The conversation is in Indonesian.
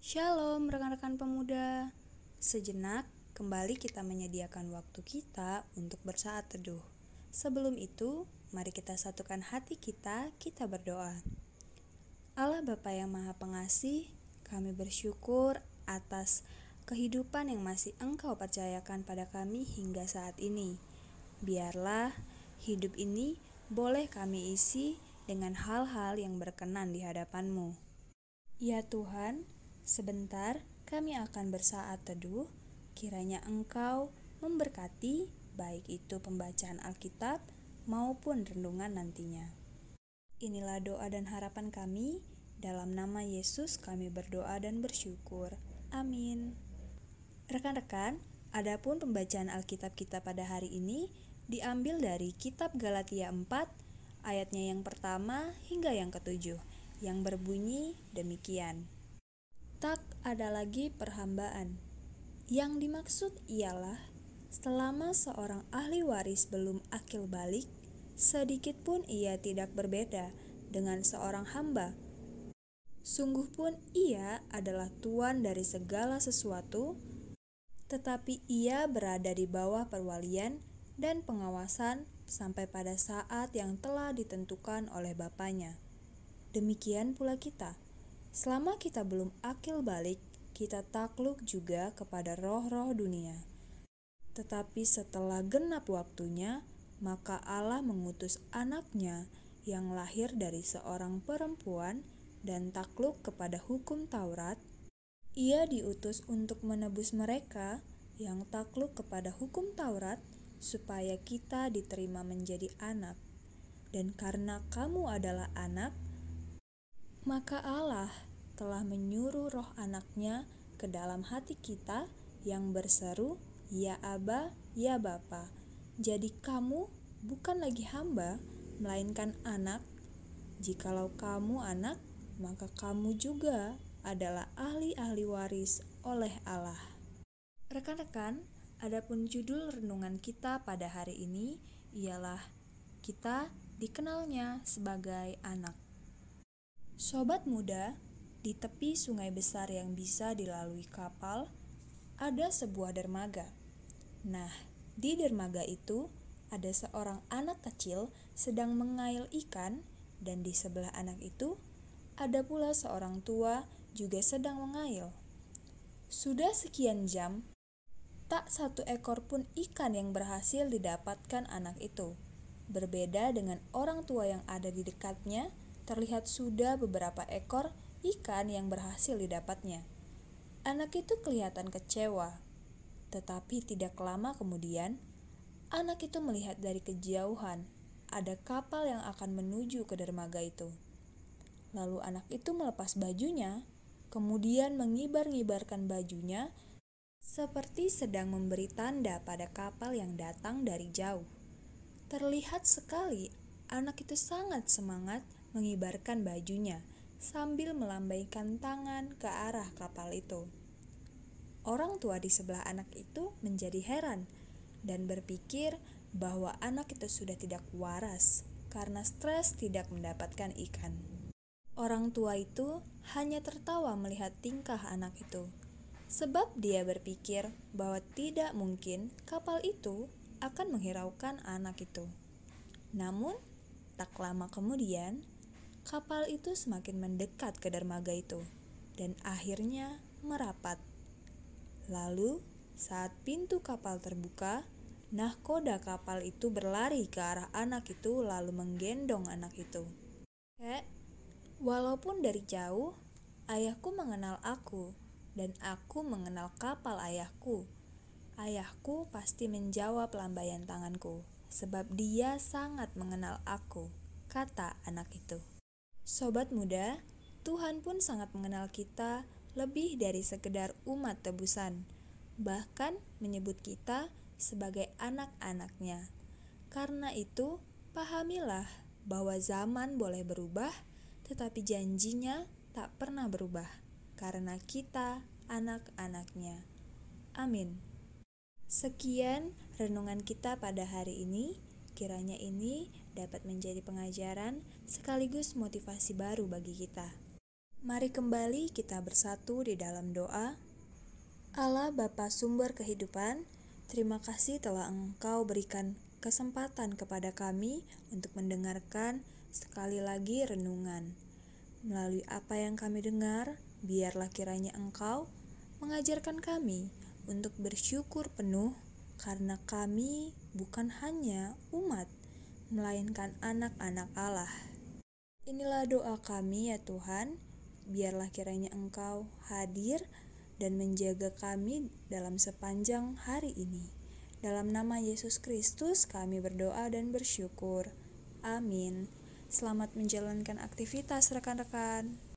Shalom rekan-rekan pemuda. Sejenak kembali kita menyediakan waktu kita untuk bersaat teduh. Sebelum itu, mari kita satukan hati kita, kita berdoa. Allah Bapa yang Maha Pengasih, kami bersyukur atas kehidupan yang masih Engkau percayakan pada kami hingga saat ini. Biarlah hidup ini boleh kami isi dengan hal-hal yang berkenan di hadapan-Mu. Ya Tuhan, sebentar kami akan bersaat teduh, kiranya Engkau memberkati baik itu pembacaan Alkitab maupun renungan nantinya. Inilah doa dan harapan kami, dalam nama Yesus kami berdoa dan bersyukur. Amin. Rekan-rekan, adapun pembacaan Alkitab kita pada hari ini diambil dari kitab Galatia 4 ayatnya yang pertama hingga yang ketujuh, yang berbunyi demikian. Tak ada lagi perhambaan. Yang dimaksud ialah selama seorang ahli waris belum akil balik, sedikit pun ia tidak berbeda dengan seorang hamba. Sungguh pun ia adalah tuan dari segala sesuatu, tetapi ia berada di bawah perwalian dan pengawasan sampai pada saat yang telah ditentukan oleh Bapaknya. Demikian pula kita. Selama kita belum akil balik, kita takluk juga kepada roh-roh dunia. Tetapi setelah genap waktunya, maka Allah mengutus anaknya yang lahir dari seorang perempuan dan takluk kepada hukum Taurat. Ia diutus untuk menebus mereka yang takluk kepada hukum Taurat supaya kita diterima menjadi anak. Dan karena kamu adalah anak, maka Allah telah menyuruh roh anaknya ke dalam hati kita yang berseru, Ya Aba, Ya Bapa. Jadi kamu bukan lagi hamba, melainkan anak. Jikalau kamu anak, maka kamu juga adalah ahli-ahli waris oleh Allah. Rekan-rekan, Adapun judul renungan kita pada hari ini ialah kita dikenalnya sebagai anak. Sobat muda, di tepi sungai besar yang bisa dilalui kapal, ada sebuah dermaga. Nah, di dermaga itu ada seorang anak kecil sedang mengail ikan, dan di sebelah anak itu ada pula seorang tua juga sedang mengail. Sudah sekian jam, tak satu ekor pun ikan yang berhasil didapatkan anak itu. Berbeda dengan orang tua yang ada di dekatnya, terlihat sudah beberapa ekor ikan yang berhasil didapatnya. Anak itu kelihatan kecewa, tetapi tidak lama kemudian, anak itu melihat dari kejauhan ada kapal yang akan menuju ke dermaga itu. Lalu anak itu melepas bajunya, kemudian mengibar-ngibarkan bajunya seperti sedang memberi tanda pada kapal yang datang dari jauh. Terlihat sekali anak itu sangat semangat mengibarkan bajunya sambil melambaikan tangan ke arah kapal itu. Orang tua di sebelah anak itu menjadi heran dan berpikir bahwa anak itu sudah tidak waras karena stres tidak mendapatkan ikan. Orang tua itu hanya tertawa melihat tingkah anak itu sebab dia berpikir bahwa tidak mungkin kapal itu akan menghiraukan anak itu. Namun, tak lama kemudian, kapal itu semakin mendekat ke dermaga itu dan akhirnya merapat. Lalu, saat pintu kapal terbuka, nahkoda kapal itu berlari ke arah anak itu lalu menggendong anak itu. Eh, walaupun dari jauh, ayahku mengenal aku dan aku mengenal kapal ayahku. Ayahku pasti menjawab lambaian tanganku, sebab dia sangat mengenal aku, kata anak itu. Sobat muda, Tuhan pun sangat mengenal kita lebih dari sekedar umat tebusan, bahkan menyebut kita sebagai anak-anaknya. Karena itu, pahamilah bahwa zaman boleh berubah, tetapi janjinya tak pernah berubah karena kita anak-anaknya. Amin. Sekian renungan kita pada hari ini. Kiranya ini dapat menjadi pengajaran sekaligus motivasi baru bagi kita. Mari kembali kita bersatu di dalam doa. Allah Bapa sumber kehidupan, terima kasih telah Engkau berikan kesempatan kepada kami untuk mendengarkan sekali lagi renungan. Melalui apa yang kami dengar, biarlah kiranya Engkau mengajarkan kami untuk bersyukur penuh karena kami bukan hanya umat, melainkan anak-anak Allah. Inilah doa kami ya Tuhan biarlah kiranya Engkau hadir dan menjaga kami dalam sepanjang hari ini. Dalam nama Yesus Kristus kami berdoa dan bersyukur. Amin. Selamat menjalankan aktivitas rekan-rekan.